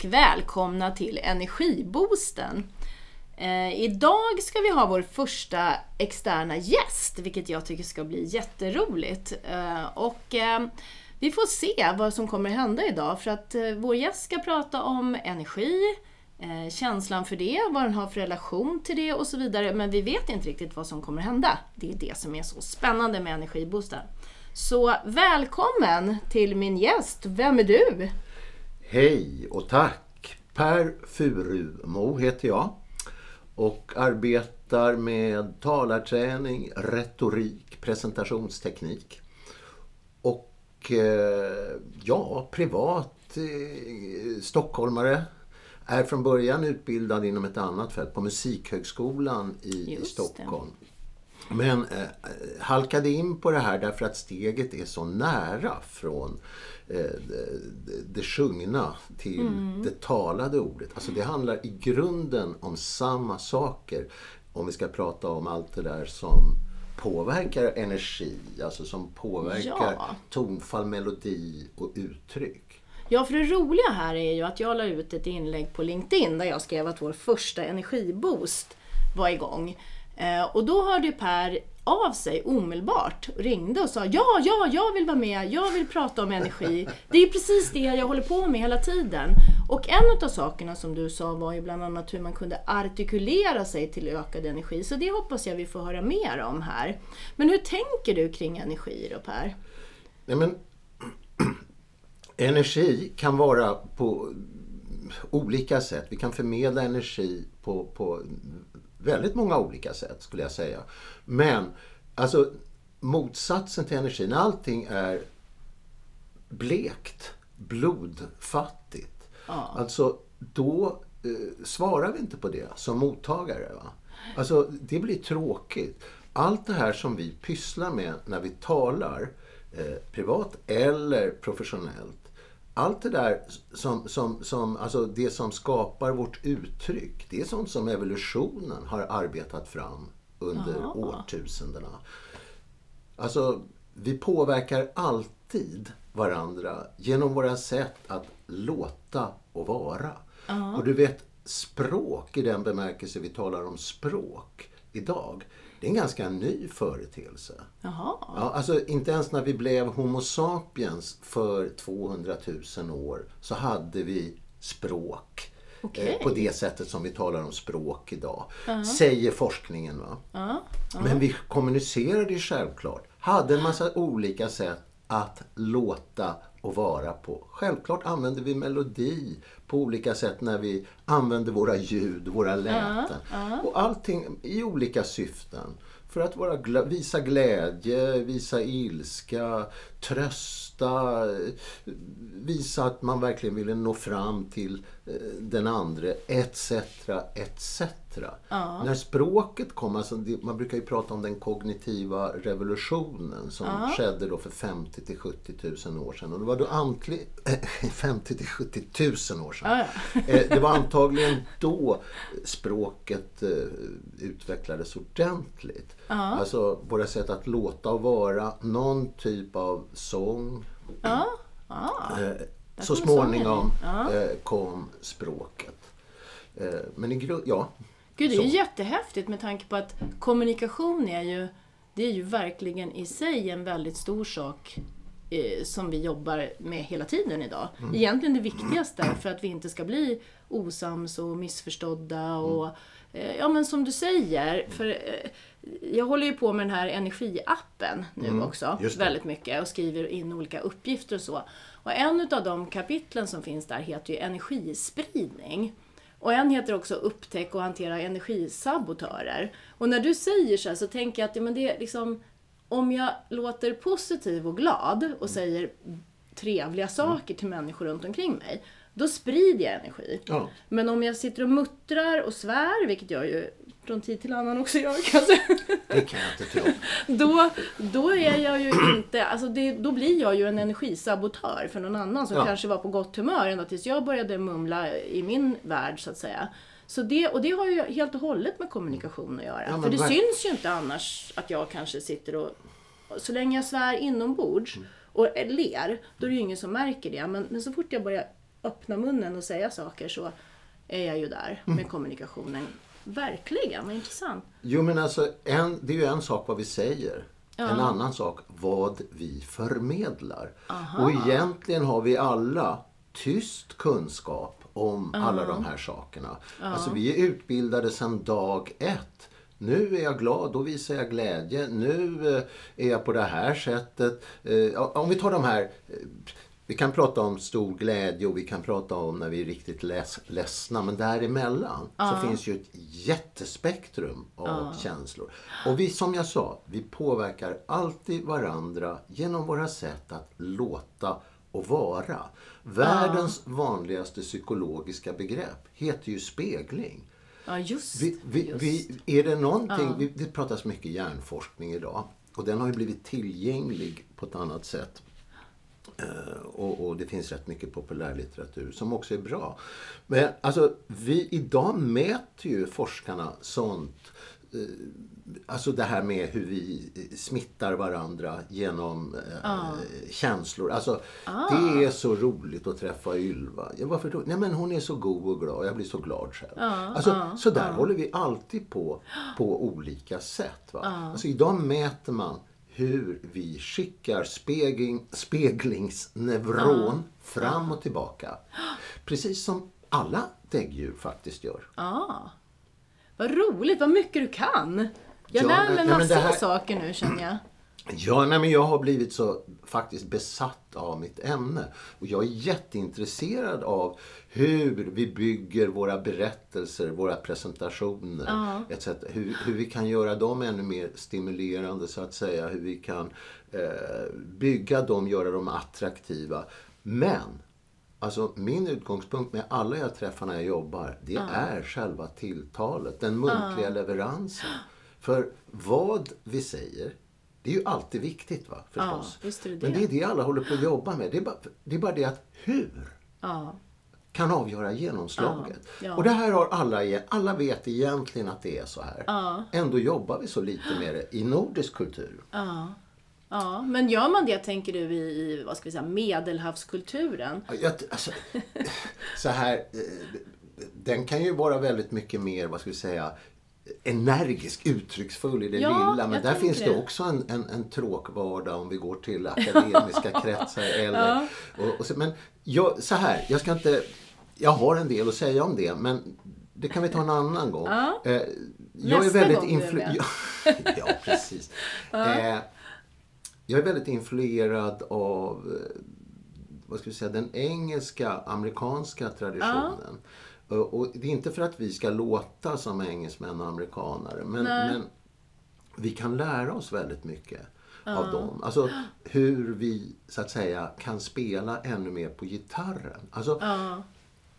och välkomna till Energiboosten. Eh, idag ska vi ha vår första externa gäst, vilket jag tycker ska bli jätteroligt. Eh, och eh, vi får se vad som kommer hända idag, för att eh, vår gäst ska prata om energi, eh, känslan för det, vad den har för relation till det och så vidare. Men vi vet inte riktigt vad som kommer hända. Det är det som är så spännande med Energiboosten. Så välkommen till min gäst. Vem är du? Hej och tack! Per Furumo heter jag och arbetar med talarträning, retorik, presentationsteknik. Och eh, ja, privat eh, stockholmare. Är från början utbildad inom ett annat fält på Musikhögskolan i, Just det. Men eh, halkade in på det här därför att steget är så nära från eh, det, det sjungna till det talade ordet. Alltså det handlar i grunden om samma saker. Om vi ska prata om allt det där som påverkar energi, alltså som påverkar Ja. tonfall, melodi och uttryck. Ja, för det roliga här är ju att jag la ut ett inlägg på LinkedIn där jag skrev att vår första energiboost var igång. Eh, och då hörde Per av sig omedelbart och ringde och sa ja, ja, jag vill vara med, jag vill prata om energi. Det är precis det jag håller på med hela tiden. Och en av sakerna som du sa var ju bland annat hur man kunde artikulera sig till ökad energi. Så det hoppas jag vi får höra mer om här. Men hur tänker du kring energi då Per? Nej, men, energi kan vara på olika sätt. Vi kan förmedla energi på, på väldigt många olika sätt skulle jag säga. Men alltså motsatsen till energi, när allting är blekt, blodfattigt. Alltså då eh, svarar vi inte på det som mottagare. Va? Alltså det blir tråkigt. Allt det här som vi pysslar med när vi talar, eh, privat eller professionellt. Allt det där som, som, som, alltså det som skapar vårt uttryck, det är sånt som evolutionen har arbetat fram under årtusendena. Alltså, vi påverkar alltid varandra genom våra sätt att låta och vara. Och du vet, språk i den bemärkelse vi talar om språk idag, det är en ganska ny företeelse. Jaha. Ja, alltså inte ens när vi blev Homo sapiens för 200 000 år så hade vi språk. Eh, på det sättet som vi talar om språk idag. Säger forskningen. Va? Men vi kommunicerade ju självklart. Hade en massa olika sätt att låta och vara på. Självklart använder vi melodi på olika sätt när vi använder våra ljud, våra läten. Och allting i olika syften. För att vara gla- visa glädje, visa ilska, trösta, eh, visa att man verkligen ville nå fram till eh, den andra, etc. etc. När språket kom, alltså man brukar ju prata om den kognitiva revolutionen som skedde då för 50 till 70 000 år sedan. Och det var då antli, 50 till 70 000 år sedan. Eh, Det var antagligen då språket eh, utvecklades ordentligt. Alltså våra sätt att låta och vara, någon typ av sång. Ja. Ah. Eh, Så kommer småningom sången eh, kom språket. Eh, Men i grund, ja. Gud, det är ju Så. jättehäftigt med tanke på att kommunikation är ju, det är ju verkligen i sig en väldigt stor sak som vi jobbar med hela tiden idag. Mm. Egentligen det viktigaste för att vi inte ska bli osams och missförstådda och eh, Ja men som du säger, för eh, jag håller ju på med den här energiappen nu också Mm. det. väldigt mycket och skriver in olika uppgifter och så. Och en av de kapitlen som finns där heter ju energispridning. Och en heter också Upptäck och hantera energisabotörer. Och när du säger så här så tänker jag att ja, men det är liksom, om jag låter positiv och glad och säger trevliga saker till människor runt omkring mig, då sprider jag energi. Ja. Men om jag sitter och muttrar och svär, vilket jag ju från tid till annan också gör kanske, Det kan jag inte tro. då, då är jag ju inte, alltså det, då blir jag ju en energisabotör för någon annan som Ja. kanske var på gott humör ända tills jag började mumla i min värld så att säga. Så det, och det har ju helt och hållet med kommunikation att göra. Ja, för det verk- syns ju inte annars att jag kanske sitter och, så länge jag svär inombords och ler, då är det ju ingen som märker det. Men, men så fort jag börjar öppna munnen och säga saker så är jag ju där med kommunikationen. Verkligen, vad intressant. Jo men alltså, en, det är ju en sak vad vi säger. En annan sak vad vi förmedlar. Och egentligen har vi alla tyst kunskap om alla de här sakerna. Alltså vi är utbildade sedan dag ett. Nu är jag glad, då visar jag glädje. Nu eh, är jag på det här sättet. Eh, Om vi tar de här eh, vi kan prata om stor glädje och vi kan prata om när vi är riktigt leds, ledsna. Men däremellan så finns ju ett jättespektrum av känslor. Och vi, som jag sa, vi påverkar alltid varandra genom våra sätt att låta och vara. Världens vanligaste psykologiska begrepp heter ju spegling. Ja, just, Vi, vi, just. vi, är det någonting, vi, det pratas mycket hjärnforskning idag. Och den har ju blivit tillgänglig på ett annat sätt. Eh, och, och det finns rätt mycket populärlitteratur som också är bra. Men alltså, vi, idag mäter ju forskarna sånt. eh, Alltså det här med hur vi eh, smittar varandra genom eh, känslor. Alltså, Det är så roligt att träffa Ylva. Ja, varför då? Nej men hon är så god och glad. Jag blir så glad själv. alltså, så där håller vi alltid på på olika sätt. Va? Alltså, idag mäter man hur vi skickar spegling, speglingsneuron fram och tillbaka. Precis som alla däggdjur faktiskt gör. Ja. Vad roligt, vad mycket du kan. Jag Ja, lär mig massa här- saker nu känner jag. Ja, nej, men jag har blivit så faktiskt besatt av mitt ämne. Och jag är jätteintresserad av hur vi bygger våra berättelser, våra presentationer etc. Hur, hur vi kan göra dem ännu mer stimulerande så att säga. Hur vi kan eh, bygga dem, göra dem attraktiva. Men Alltså min utgångspunkt med alla jag träffar när jag jobbar, det är själva tilltalet, den muntliga leveransen. För vad vi säger, det är ju alltid viktigt va, förstås. Ja, är det Men det. det är det alla håller på att jobba med. Det är bara det, är bara det att hur Ja. kan avgöra genomslaget. Ja. Och det här har alla, alla vet egentligen att det är så här. Ändå jobbar vi så lite med det i nordisk kultur. Ja. men gör man det, tänker du, i, vad ska vi säga, medelhavskulturen? Ja, Jag, alltså, så här, eh, den kan ju vara väldigt mycket mer, vad ska vi säga, energisk, uttrycksfull i det Ja, lilla. Men där finns det det. också en, en, en tråkvardag om vi går till akademiska kretsar. Eller, och, och så, men jag, så här, jag ska inte, jag har en del att säga om det, men det kan vi ta en annan gång. Ja. Eh, jag Nästa är väldigt gång du är influ- med. ja, ja, precis. Eh, jag är väldigt influerad av eh, vad ska vi säga, den engelska, amerikanska traditionen. Och, och det är inte för att vi ska låta som engelsmän och amerikanare, men, men vi kan lära oss väldigt mycket av dem. Alltså hur vi, så att säga, kan spela ännu mer på gitarren. Alltså,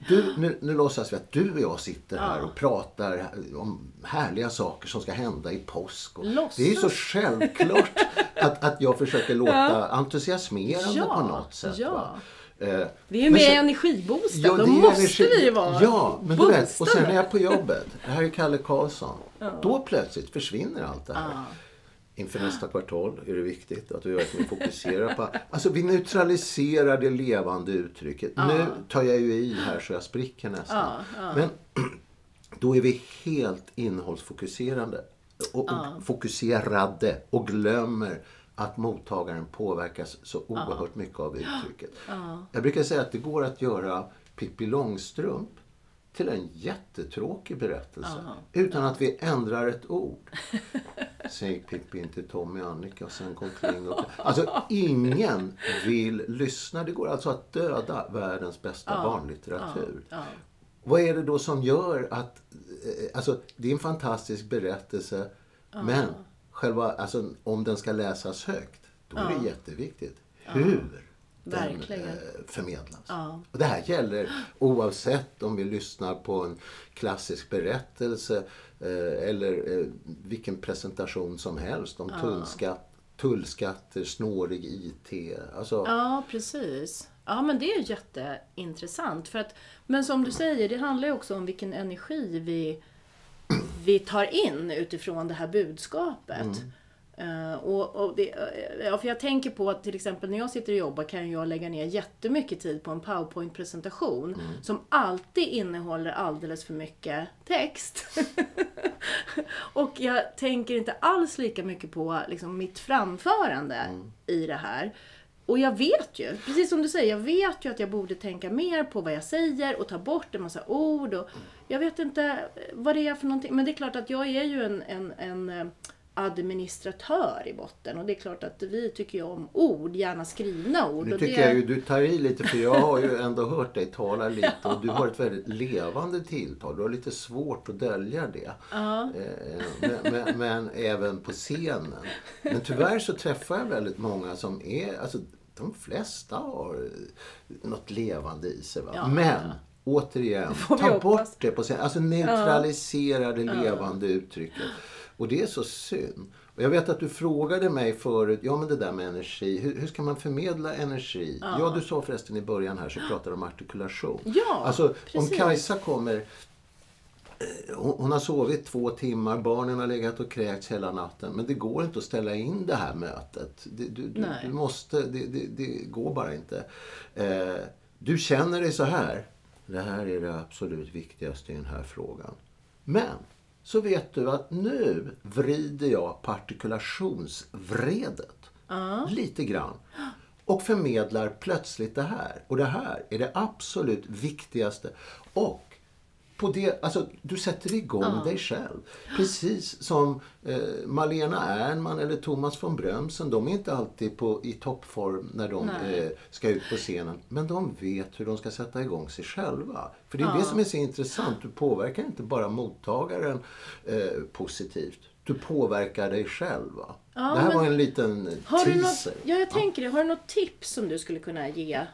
du, nu, nu låtsas vi att du och jag sitter här och pratar om härliga saker som ska hända i påsk. Det är ju så självklart att, att jag försöker låta entusiasmerande Ja, på något sätt. ja. Eh, Vi är ju med i energiboosten, Ja, då det måste energi- vi ju vara Ja, men du vet, och sen är jag på jobbet. Det här är Kalle Karlsson. Då plötsligt försvinner allt det här. Inför nästa kvartal är det viktigt att vi verkligen fokuserar på... Alltså vi neutraliserar det levande uttrycket. Nu tar jag ju i här så jag spricker nästan. Men då är vi helt innehållsfokuserande. Och, och fokuserade och glömmer att mottagaren påverkas så oerhört mycket av uttrycket. Jag brukar säga att det går att göra Pippi Långstrump till en jättetråkig berättelse utan att vi ändrar ett ord. Sen gick Pippi in till Tommy och Annika och sen kom Kling upp. Alltså ingen vill lyssna. Det går alltså att döda världens bästa barnlitteratur. Vad är det då som gör att... eh, Alltså, det är en fantastisk berättelse. Men själva, alltså, om den ska läsas högt, då är det jätteviktigt hur den Verkligen. eh, förmedlas. Och det här gäller oavsett om vi lyssnar på en klassisk berättelse eh, eller eh, vilken presentation som helst om tullskatt, tullskatter, snårig IT. Alltså, Ja, precis. Ja, men det är jätteintressant. För att, men som du säger, det handlar ju också om vilken energi vi, vi tar in utifrån det här budskapet. Uh, och, och det, uh, ja, för jag tänker på att till exempel när jag sitter och jobbar kan jag lägga ner jättemycket tid på en powerpoint-presentation mm. som alltid innehåller alldeles för mycket text. och jag tänker inte alls lika mycket på liksom, mitt framförande mm. i det här. Och jag vet ju, precis som du säger, jag vet ju att jag borde tänka mer på vad jag säger och ta bort en massa ord. Och jag vet inte vad det är för någonting. Men det är klart att jag är ju en, en, en eh, administratör i botten. Och det är klart att vi tycker ju om ord, gärna skrivna ord. Nu tycker det... jag ju du tar i lite för jag har ju ändå hört dig tala lite och du har ett väldigt levande tilltal. Du har lite svårt att dölja det. Ja. Eh, men, men, men, även på scenen. Men tyvärr så träffar jag väldigt många som är, alltså de flesta har något levande i sig. Ja. Men återigen, ta bort det på scenen. Alltså neutralisera ja. det levande uttrycket. Och det är så synd. Och jag vet att du frågade mig förut, ja men det där med energi, hur, hur ska man förmedla energi? Ja. ja. du sa förresten i början här så pratade du om artikulation. Ja, alltså precis. om Kajsa kommer eh, hon har sovit två timmar, barnen har legat och kräkts hela natten. Men det går inte att ställa in det här mötet. Det, du, du, du, måste, det, det, det, går bara inte. Eh, du känner dig så här. Det här är det absolut viktigaste i den här frågan. Men så vet du att nu vrider jag på artikulationsvredet. Uh. Lite grann. Och förmedlar plötsligt det här. Och det här är det absolut viktigaste. Och på det, alltså, du sätter igång uh. dig själv. Precis som eh, Malena Ernman eller Thomas von Brömsen. De är inte alltid på, i toppform när de eh, ska ut på scenen. Men de vet hur de ska sätta igång sig själva. För det är uh. det som är så intressant. Du påverkar inte bara mottagaren eh, positivt. Du påverkar dig själv. Ja, det här var en liten teaser. Något, ja, jag tänker det. Har du något tips som du skulle kunna ge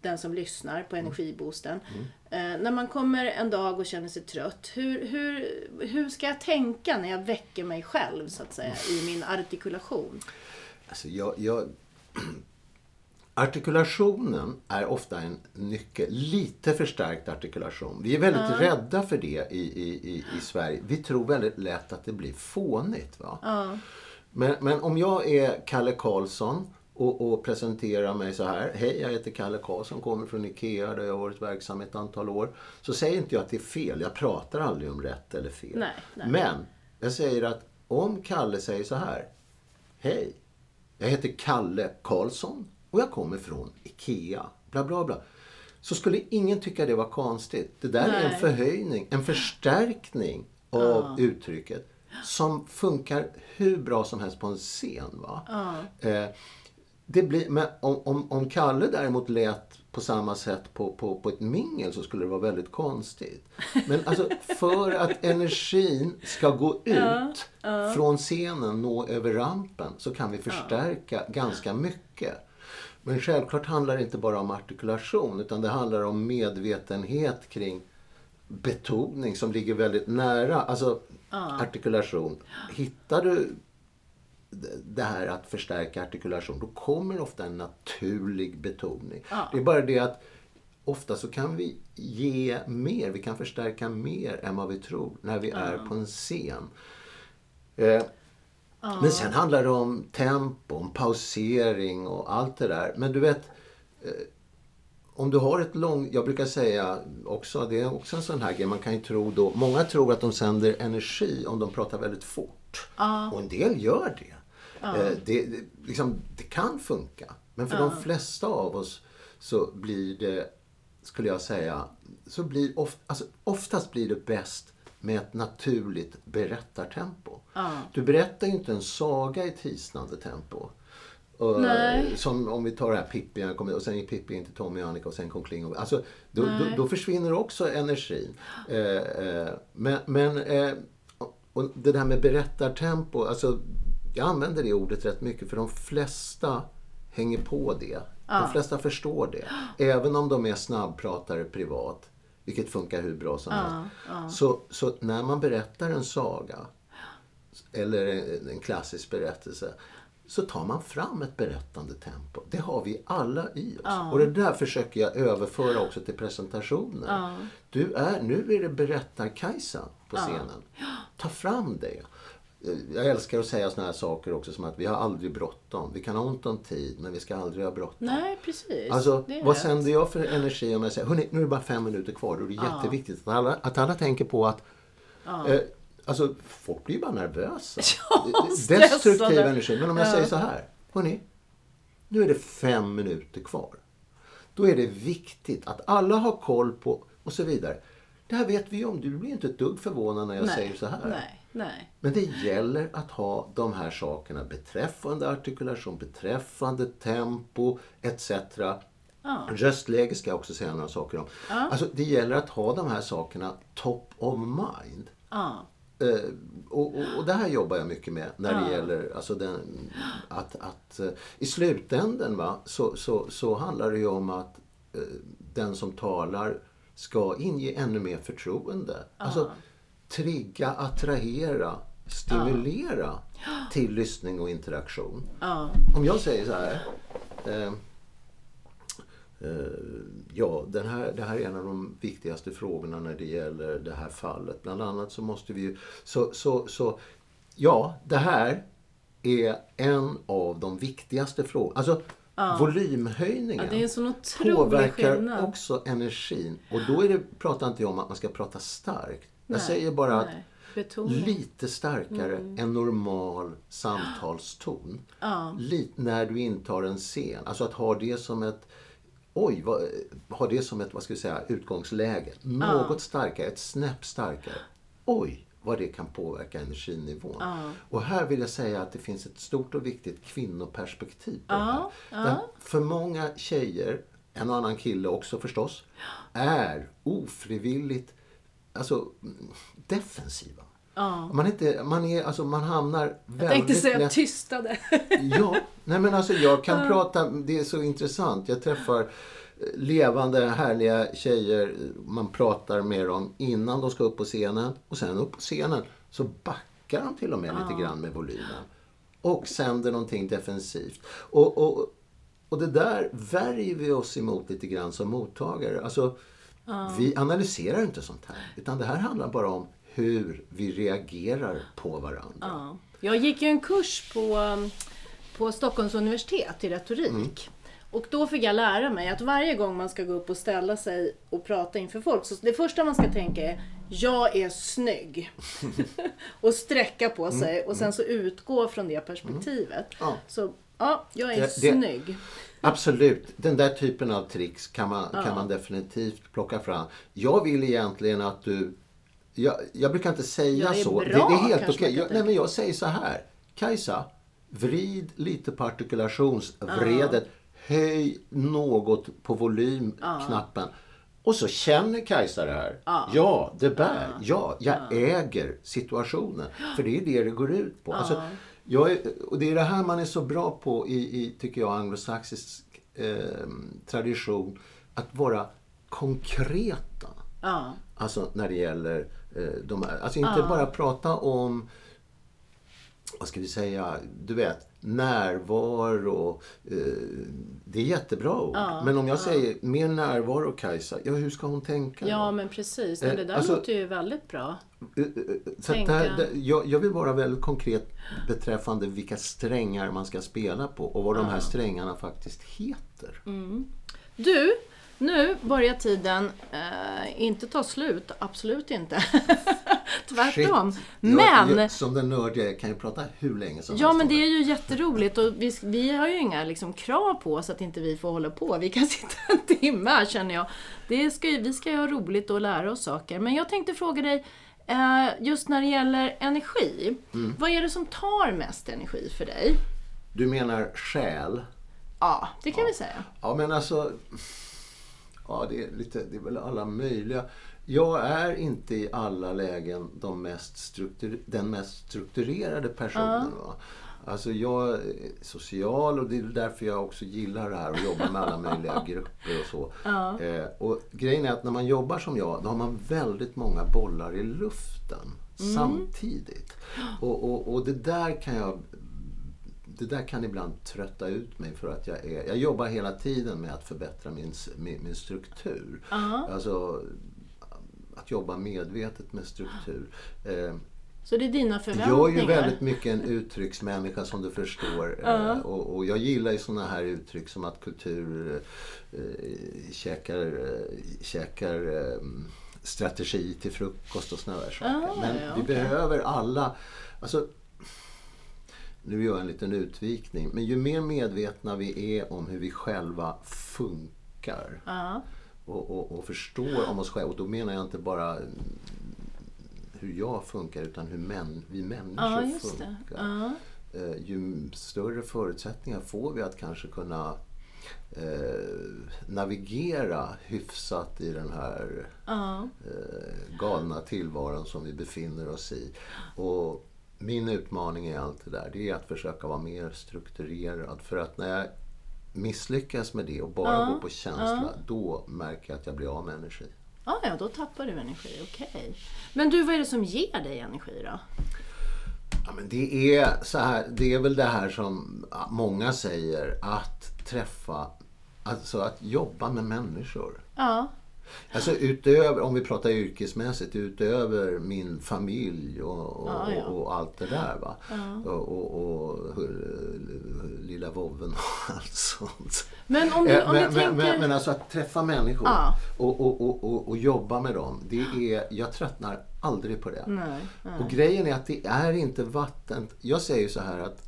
den som lyssnar på energiboosten. Mm. Eh, när man kommer en dag och känner sig trött, hur, hur, hur ska jag tänka när jag väcker mig själv så att säga i min artikulation? Alltså jag, jag... Artikulationen är ofta en nyckel. Lite förstärkt artikulation. Vi är väldigt ja. rädda för det i, i, i, i, Sverige. Vi tror väldigt lätt att det blir fånigt. Va? Ja. Men, men om jag är Kalle Karlsson och, och presentera mig så här. Hej, jag heter Kalle Karlsson, kommer från IKEA där jag har varit verksam ett antal år. Så säger inte jag att det är fel. Jag pratar aldrig om rätt eller fel. Nej, nej. Men jag säger att om Kalle säger så här. Hej, jag heter Kalle Karlsson och jag kommer från IKEA. Bla, bla, bla. Så skulle ingen tycka det var konstigt. Det där nej. är en förhöjning, en förstärkning av ja. uttrycket som funkar hur bra som helst på en scen. Va? Ja. Eh, det blir, men om, om, om Kalle däremot lät på samma sätt på, på, på ett mingel så skulle det vara väldigt konstigt. Men alltså för att energin ska gå ut ja, ja. från scenen, nå över rampen, så kan vi förstärka ja. ganska mycket. Men självklart handlar det inte bara om artikulation utan det handlar om medvetenhet kring betoning som ligger väldigt nära. Alltså artikulation. Hittar du det här att förstärka artikulation, då kommer ofta en naturlig betoning. Ja. Det är bara det att ofta så kan vi ge mer, vi kan förstärka mer än vad vi tror när vi ja. är på en scen. Eh, ja. Men sen handlar det om tempo, om pausering och allt det där. Men du vet, eh, om du har ett långt... Jag brukar säga också, det är också en sån här grej, man kan ju tro då... Många tror att de sänder energi om de pratar väldigt fort. Och en del gör det. Ja. Eh, det, det, liksom, det kan funka. Men för Ja. de flesta av oss så blir det, skulle jag säga, så blir of, alltså, oftast blir det bäst med ett naturligt berättartempo. Ja. Du berättar ju inte en saga i ett hisnande tempo. Nej. Som om vi tar det här Pippi, och sen gick Pippi in till Tommy och Annika och sen kom Kling. och- Alltså, då, då, då försvinner också energin. Eh, eh, men men eh, och det där med berättartempo, alltså, jag använder det ordet rätt mycket för de flesta hänger på det. Ja. De flesta förstår det. Även om de är snabbpratare privat, vilket funkar hur bra som Ja, helst. ja. Så, så när man berättar en saga eller en, en klassisk berättelse så tar man fram ett berättande tempo. Det har vi alla i oss. Ja. Och det där försöker jag överföra också till presentationen. Ja. Du är, nu är det berättar-Kajsa på Ja. scenen. Ta fram det. Jag älskar att säga såna här saker också som att vi har aldrig bråttom. Vi kan ha ont om tid men vi ska aldrig ha bråttom. Nej, precis. Alltså, Det vad rätt. sänder jag för energi om jag säger hörni, nu är det bara fem minuter kvar. Då är det jätteviktigt att alla, att alla tänker på att eh, Alltså, folk blir ju bara nervösa. Ja, Destruktiv energi. Men om jag säger så här. Hörni, nu är det fem minuter kvar. Då är det viktigt att alla har koll på och så vidare. Det här vet vi ju om. Du blir inte ett dugg förvånad när jag nej, säger så här. Nej, nej. Men det gäller att ha de här sakerna beträffande artikulation, beträffande tempo etc. Röstläge ska jag också säga några saker om. Alltså, det gäller att ha de här sakerna top of mind. Ja. Eh, och, och, och det här jobbar jag mycket med när det gäller alltså den, att, att eh, i slutändan va, så, så, så handlar det ju om att eh, den som talar ska inge ännu mer förtroende. Alltså trigga, attrahera, stimulera till lyssning och interaktion. Ja. Om jag säger så här. Eh, eh, ja, den här, det här är en av de viktigaste frågorna när det gäller det här fallet. Bland annat så måste vi ju... Så, så, så, ja, det här är en av de viktigaste frågorna. Alltså, volymhöjningen Ja, det är en sån otrolig påverkar skillnad. också energin. Och då är det, pratar inte jag om att man ska prata starkt. Jag säger bara att. Betoning. Mm. lite starkare än normal samtalston. Lit, när du intar en scen. Alltså att ha det som ett Oj, vad, ha det som ett vad ska vi säga, utgångsläge. Något starkare, ett snäpp starkare. Oj, vad det kan påverka energinivån. Och här vill jag säga att det finns ett stort och viktigt kvinnoperspektiv på det här. För många tjejer, en och annan kille också förstås, är ofrivilligt alltså, defensiva. Man, är inte, man, är, alltså, man hamnar väldigt Jag tänkte säga lätt... tystade. Ja, nej men alltså jag kan prata, det är så intressant. Jag träffar eh, levande härliga tjejer man pratar med dem innan de ska upp på scenen. Och sen upp på scenen så backar de till och med lite grann med volymen. Och sänder någonting defensivt. Och, och, och det där värjer vi oss emot lite grann som mottagare. Alltså, vi analyserar inte sånt här. Utan det här handlar bara om hur vi reagerar på varandra. Ja. Jag gick ju en kurs på, på Stockholms universitet i retorik. Mm. Och då fick jag lära mig att varje gång man ska gå upp och ställa sig och prata inför folk, så det första man ska tänka är jag är snygg. och sträcka på sig och sen så utgå från det perspektivet. Mm. Ja. Så ja, jag är det- snygg. Absolut, den där typen av tricks kan man, kan man definitivt plocka fram. Jag vill egentligen att du... Jag, jag brukar inte säga Jag är så. bra, det, det är helt okej. Jag, nej, men jag säger så här. Kajsa, vrid lite på artikulationsvredet. Höj något på volymknappen. Och så känner Kajsa det här. Ja, det bär. Ja, jag äger situationen. För det är det det går ut på. Alltså, jag är, och det är det här man är så bra på i, i tycker jag, anglosaxisk eh, tradition. Att vara konkreta. Ja. Alltså när det gäller eh, de här. Alltså inte bara prata om vad ska vi säga, du vet, närvaro. Eh, det är jättebra ord. Men om jag säger mer närvaro Kajsa, ja hur ska hon tänka? då? ja, men precis. Men det där alltså- låter ju väldigt bra. Eh, eh, Så Tänka. där, där, jag, jag vill vara väldigt konkret beträffande vilka strängar man ska spela på och vad de här strängarna faktiskt heter. Mm. Du, nu börjar tiden eh, inte ta slut. Absolut inte. Tvärtom. Men, Jag, jag, som den nörd jag är kan jag prata hur länge som ja helst men om det är ju jätteroligt och vi, vi har ju inga liksom, krav på oss att inte vi får hålla på. Vi kan sitta en timme här känner jag. Det ska, vi ska ju ha roligt och lära oss saker. Men jag tänkte fråga dig, eh, just när det gäller energi. Mm. Vad är det som tar mest energi för dig? Du menar själ? Ja, det kan vi säga. Ja men alltså, ja det är, lite, det är väl alla möjliga. Jag är inte i alla lägen de mest den mest strukturerade personen. Va? Alltså jag är social och det är därför jag också gillar det här och jobbar med alla möjliga grupper och så. Eh, och grejen är att när man jobbar som jag, då har man väldigt många bollar i luften samtidigt. Och, och, och det där kan jag det där kan ibland trötta ut mig för att jag är... Jag jobbar hela tiden med att förbättra min, min, min struktur. Alltså att jobba medvetet med struktur. Eh, Så det är dina förväntningar? Jag är ju väldigt mycket en uttrycksmänniska som du förstår. Uh. Och, och, jag gillar ju sådana här uttryck som att kultur äh, käkar, äh, käkar äh, strategi till frukost och sådana där saker. Uh, Men ja, vi okay. behöver alla... Alltså, nu gör jag en liten utvikning. Men ju mer medvetna vi är om hur vi själva funkar och, och, och förstår om oss själva. Och då menar jag inte bara hur jag funkar utan hur män, vi människor ja, funkar. Ja. Eh, ju större förutsättningar får vi att kanske kunna eh, navigera hyfsat i den här ja. eh, galna tillvaron som vi befinner oss i. Och min utmaning i allt det där, det är att försöka vara mer strukturerad. För att när jag misslyckas med det och bara ja. går på känsla, då märker jag att jag blir av med energi. Ah, ja, då tappar du energi. Okej. Okay. Men du, vad är det som ger dig energi då? Ja, men det, är så här, det är väl det här som många säger, att träffa, alltså att jobba med människor. Ja. Alltså utöver, om vi pratar yrkesmässigt, utöver min familj och, och, ja, ja. och allt det där. Va? Ja. Och, lilla vovven och allt sånt. Men om du, eh, om men, du tänker... Men, men, alltså att träffa människor och, och, och, och, jobba med dem. Det är, jag tröttnar aldrig på det. Nej, nej. Och grejen är att det är inte vatten. Jag säger så här att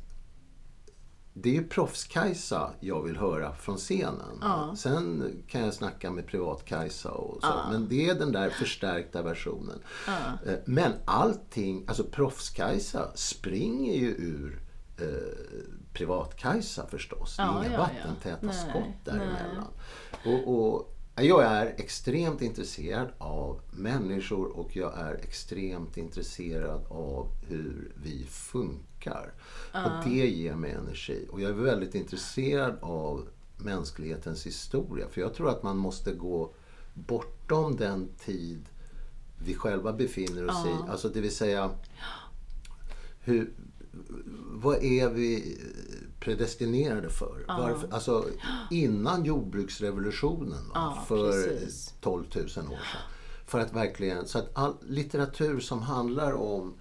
det är ju proffs-Kajsa jag vill höra från scenen. Ja. Sen kan jag snacka med privat-Kajsa och så. Ja. Men det är den där förstärkta versionen. Ja. Eh, men allting, alltså proffs-Kajsa springer ju ur eh, privat-Kajsa förstås. Det är inga vattentäta skott däremellan. Och, och, jag är extremt intresserad av människor och jag är extremt intresserad av hur vi funkar. Uh. Och det ger mig energi. Och jag är väldigt intresserad av mänsklighetens historia. För jag tror att man måste gå bortom den tid vi själva befinner oss uh. i. Alltså det vill säga, hur, vad är vi predestinerade för? Ja. Varför, alltså innan jordbruksrevolutionen ja, för precis. 12 000 år sedan. För att verkligen, så att all litteratur som handlar om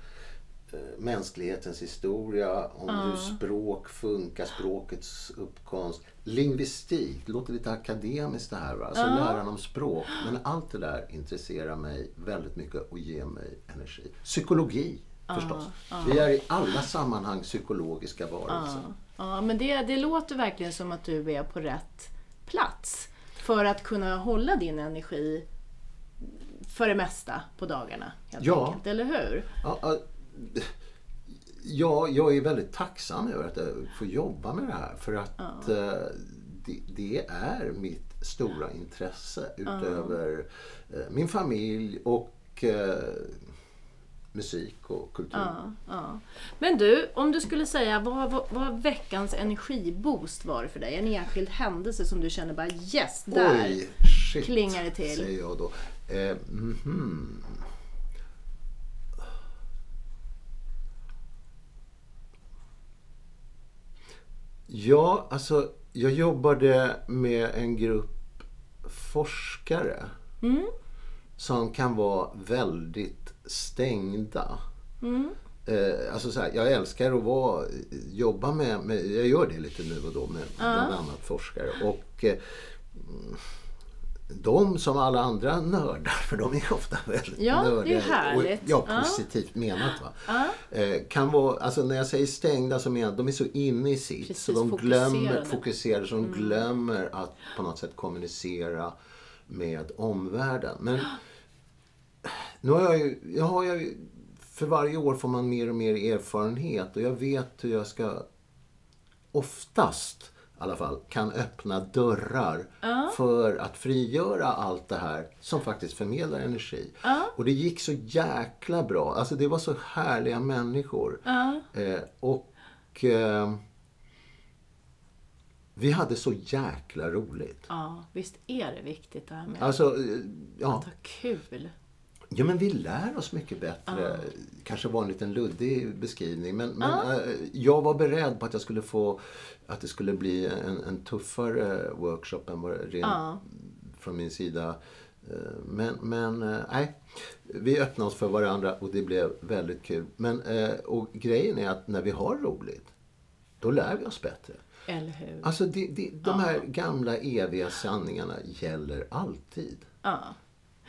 mänsklighetens historia, om ja. hur språk funkar, språkets uppkomst. Lingvistik, det låter lite akademiskt det här, va? alltså ja. läran om språk. Men allt det där intresserar mig väldigt mycket och ger mig energi. Psykologi förstås. Ja, Vi är i alla sammanhang psykologiska varelser. Ja, men det, det låter verkligen som att du är på rätt plats för att kunna hålla din energi för det mesta på dagarna. Helt ja. enkelt, eller hur? Ja, ja, jag är väldigt tacksam över att jag får jobba med det här för att ja. Eh, det, det, är mitt stora intresse utöver ja. Eh, min familj och eh, musik och kultur. Ja, ja. Men du, om du skulle säga vad, vad, vad veckans energiboost var för dig? En enskild händelse som du känner bara yes, där Oj, shit, klingar det till. säger jag då. Eh, mm -hmm. Ja, alltså jag jobbade med en grupp forskare mm. som kan vara väldigt stängda. Mm. Eh, alltså så här, jag älskar att vara, jobba med, med, jag gör det lite nu och då med ja. bland annat forskare. Och eh, de som alla andra nördar, för de är ofta väldigt ja, nördiga. Det är härligt. Och, ja, positivt ja. menat. Va? Ja. Eh, kan vara, alltså när jag säger stängda så menar jag de är så inne i sitt. Precis, så de glömmer, fokuserade, så de mm. glömmer att på något sätt kommunicera med omvärlden. Men nu har jag ju, jag har ju, för varje år får man mer och mer erfarenhet och jag vet hur jag ska oftast alla fall kan öppna dörrar uh. för att frigöra allt det här som faktiskt förmedlar energi. Uh. Och det gick så jäkla bra. Alltså det var så härliga människor. Uh. Eh, och eh, vi hade så jäkla roligt. Ja, visst är det viktigt det här med alltså, eh, ja. att ha kul. Ja, men vi lär oss mycket bättre. Uh. Kanske var en liten luddig beskrivning. Men, men uh. jag var beredd på att jag skulle få att det skulle bli en, en tuffare workshop än vad rent uh. från min sida Eh, men, men eh, nej, vi öppnade oss för varandra och det blev väldigt kul. Men, eh, och grejen är att när vi har roligt, då lär vi oss bättre. Eller hur? Alltså det, det, de här gamla eviga sanningarna gäller alltid.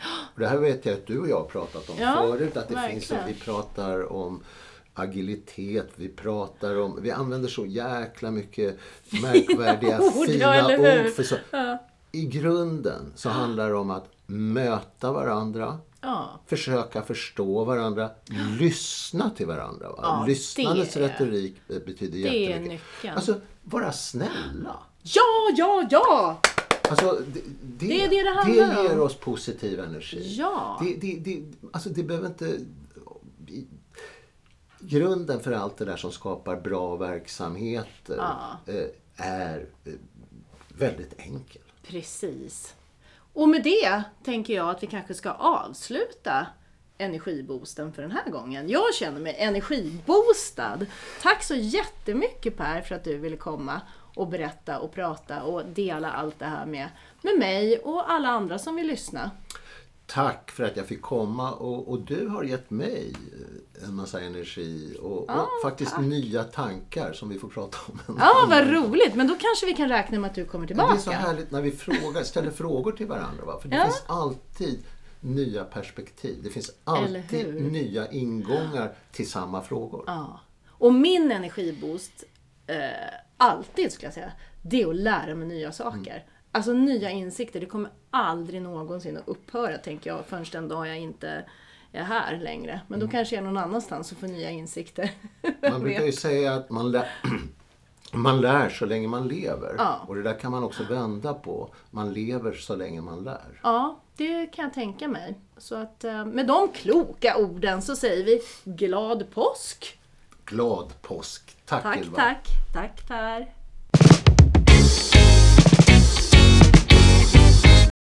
Ja. Och det här vet jag att du och jag har pratat om Ja, förut. Att det verkligen. finns, vi pratar om agilitet, vi pratar om, vi använder så jäkla mycket märkvärdiga Ord, ja, fina hur? ord. För så, I grunden så handlar det om att möta varandra, Ja. försöka förstå varandra, lyssna till varandra. Va? Ja, Lyssnandets det- retorik betyder det är jättemycket. nyckeln. Alltså, vara snälla. Ja, ja, ja! Alltså, det, det, Det är det det handlar om. ger oss positiv energi. Ja. Det, det, det, alltså det behöver inte... Grunden för allt det där som skapar bra verksamheter Ja. eh, är eh, väldigt enkel. Precis. Och med det tänker jag att vi kanske ska avsluta energiboosten för den här gången. Jag känner mig energiboostad. Tack så jättemycket Per för att du ville komma och berätta och prata och dela allt det här med, med mig och alla andra som vill lyssna. Tack för att jag fick komma och, och du har gett mig eh, en massa energi och, och faktiskt nya tankar som vi får prata om. Ja, vad roligt! Men då kanske vi kan räkna med att du kommer Men det är så tillbaka. härligt när vi frågar, ställer frågor till varandra. Va? För det Ja. finns alltid nya perspektiv. Det finns alltid nya ingångar till samma frågor. Ja. Och min energiboost, eh, alltid skulle jag säga, det är att lära mig nya saker. Alltså nya insikter, det kommer aldrig någonsin att upphöra tänker jag förrän den dag jag inte är här längre. Men då kanske jag är någon annanstans och får nya insikter. Man brukar ju säga att man lär, man lär så länge man lever. Ja. Och det där kan man också vända på. Man lever så länge man lär. Ja, det kan jag tänka mig. Så att eh, med de kloka orden så säger vi glad påsk! Glad påsk! Tack, Tack, Ylva! tack! Tack Per!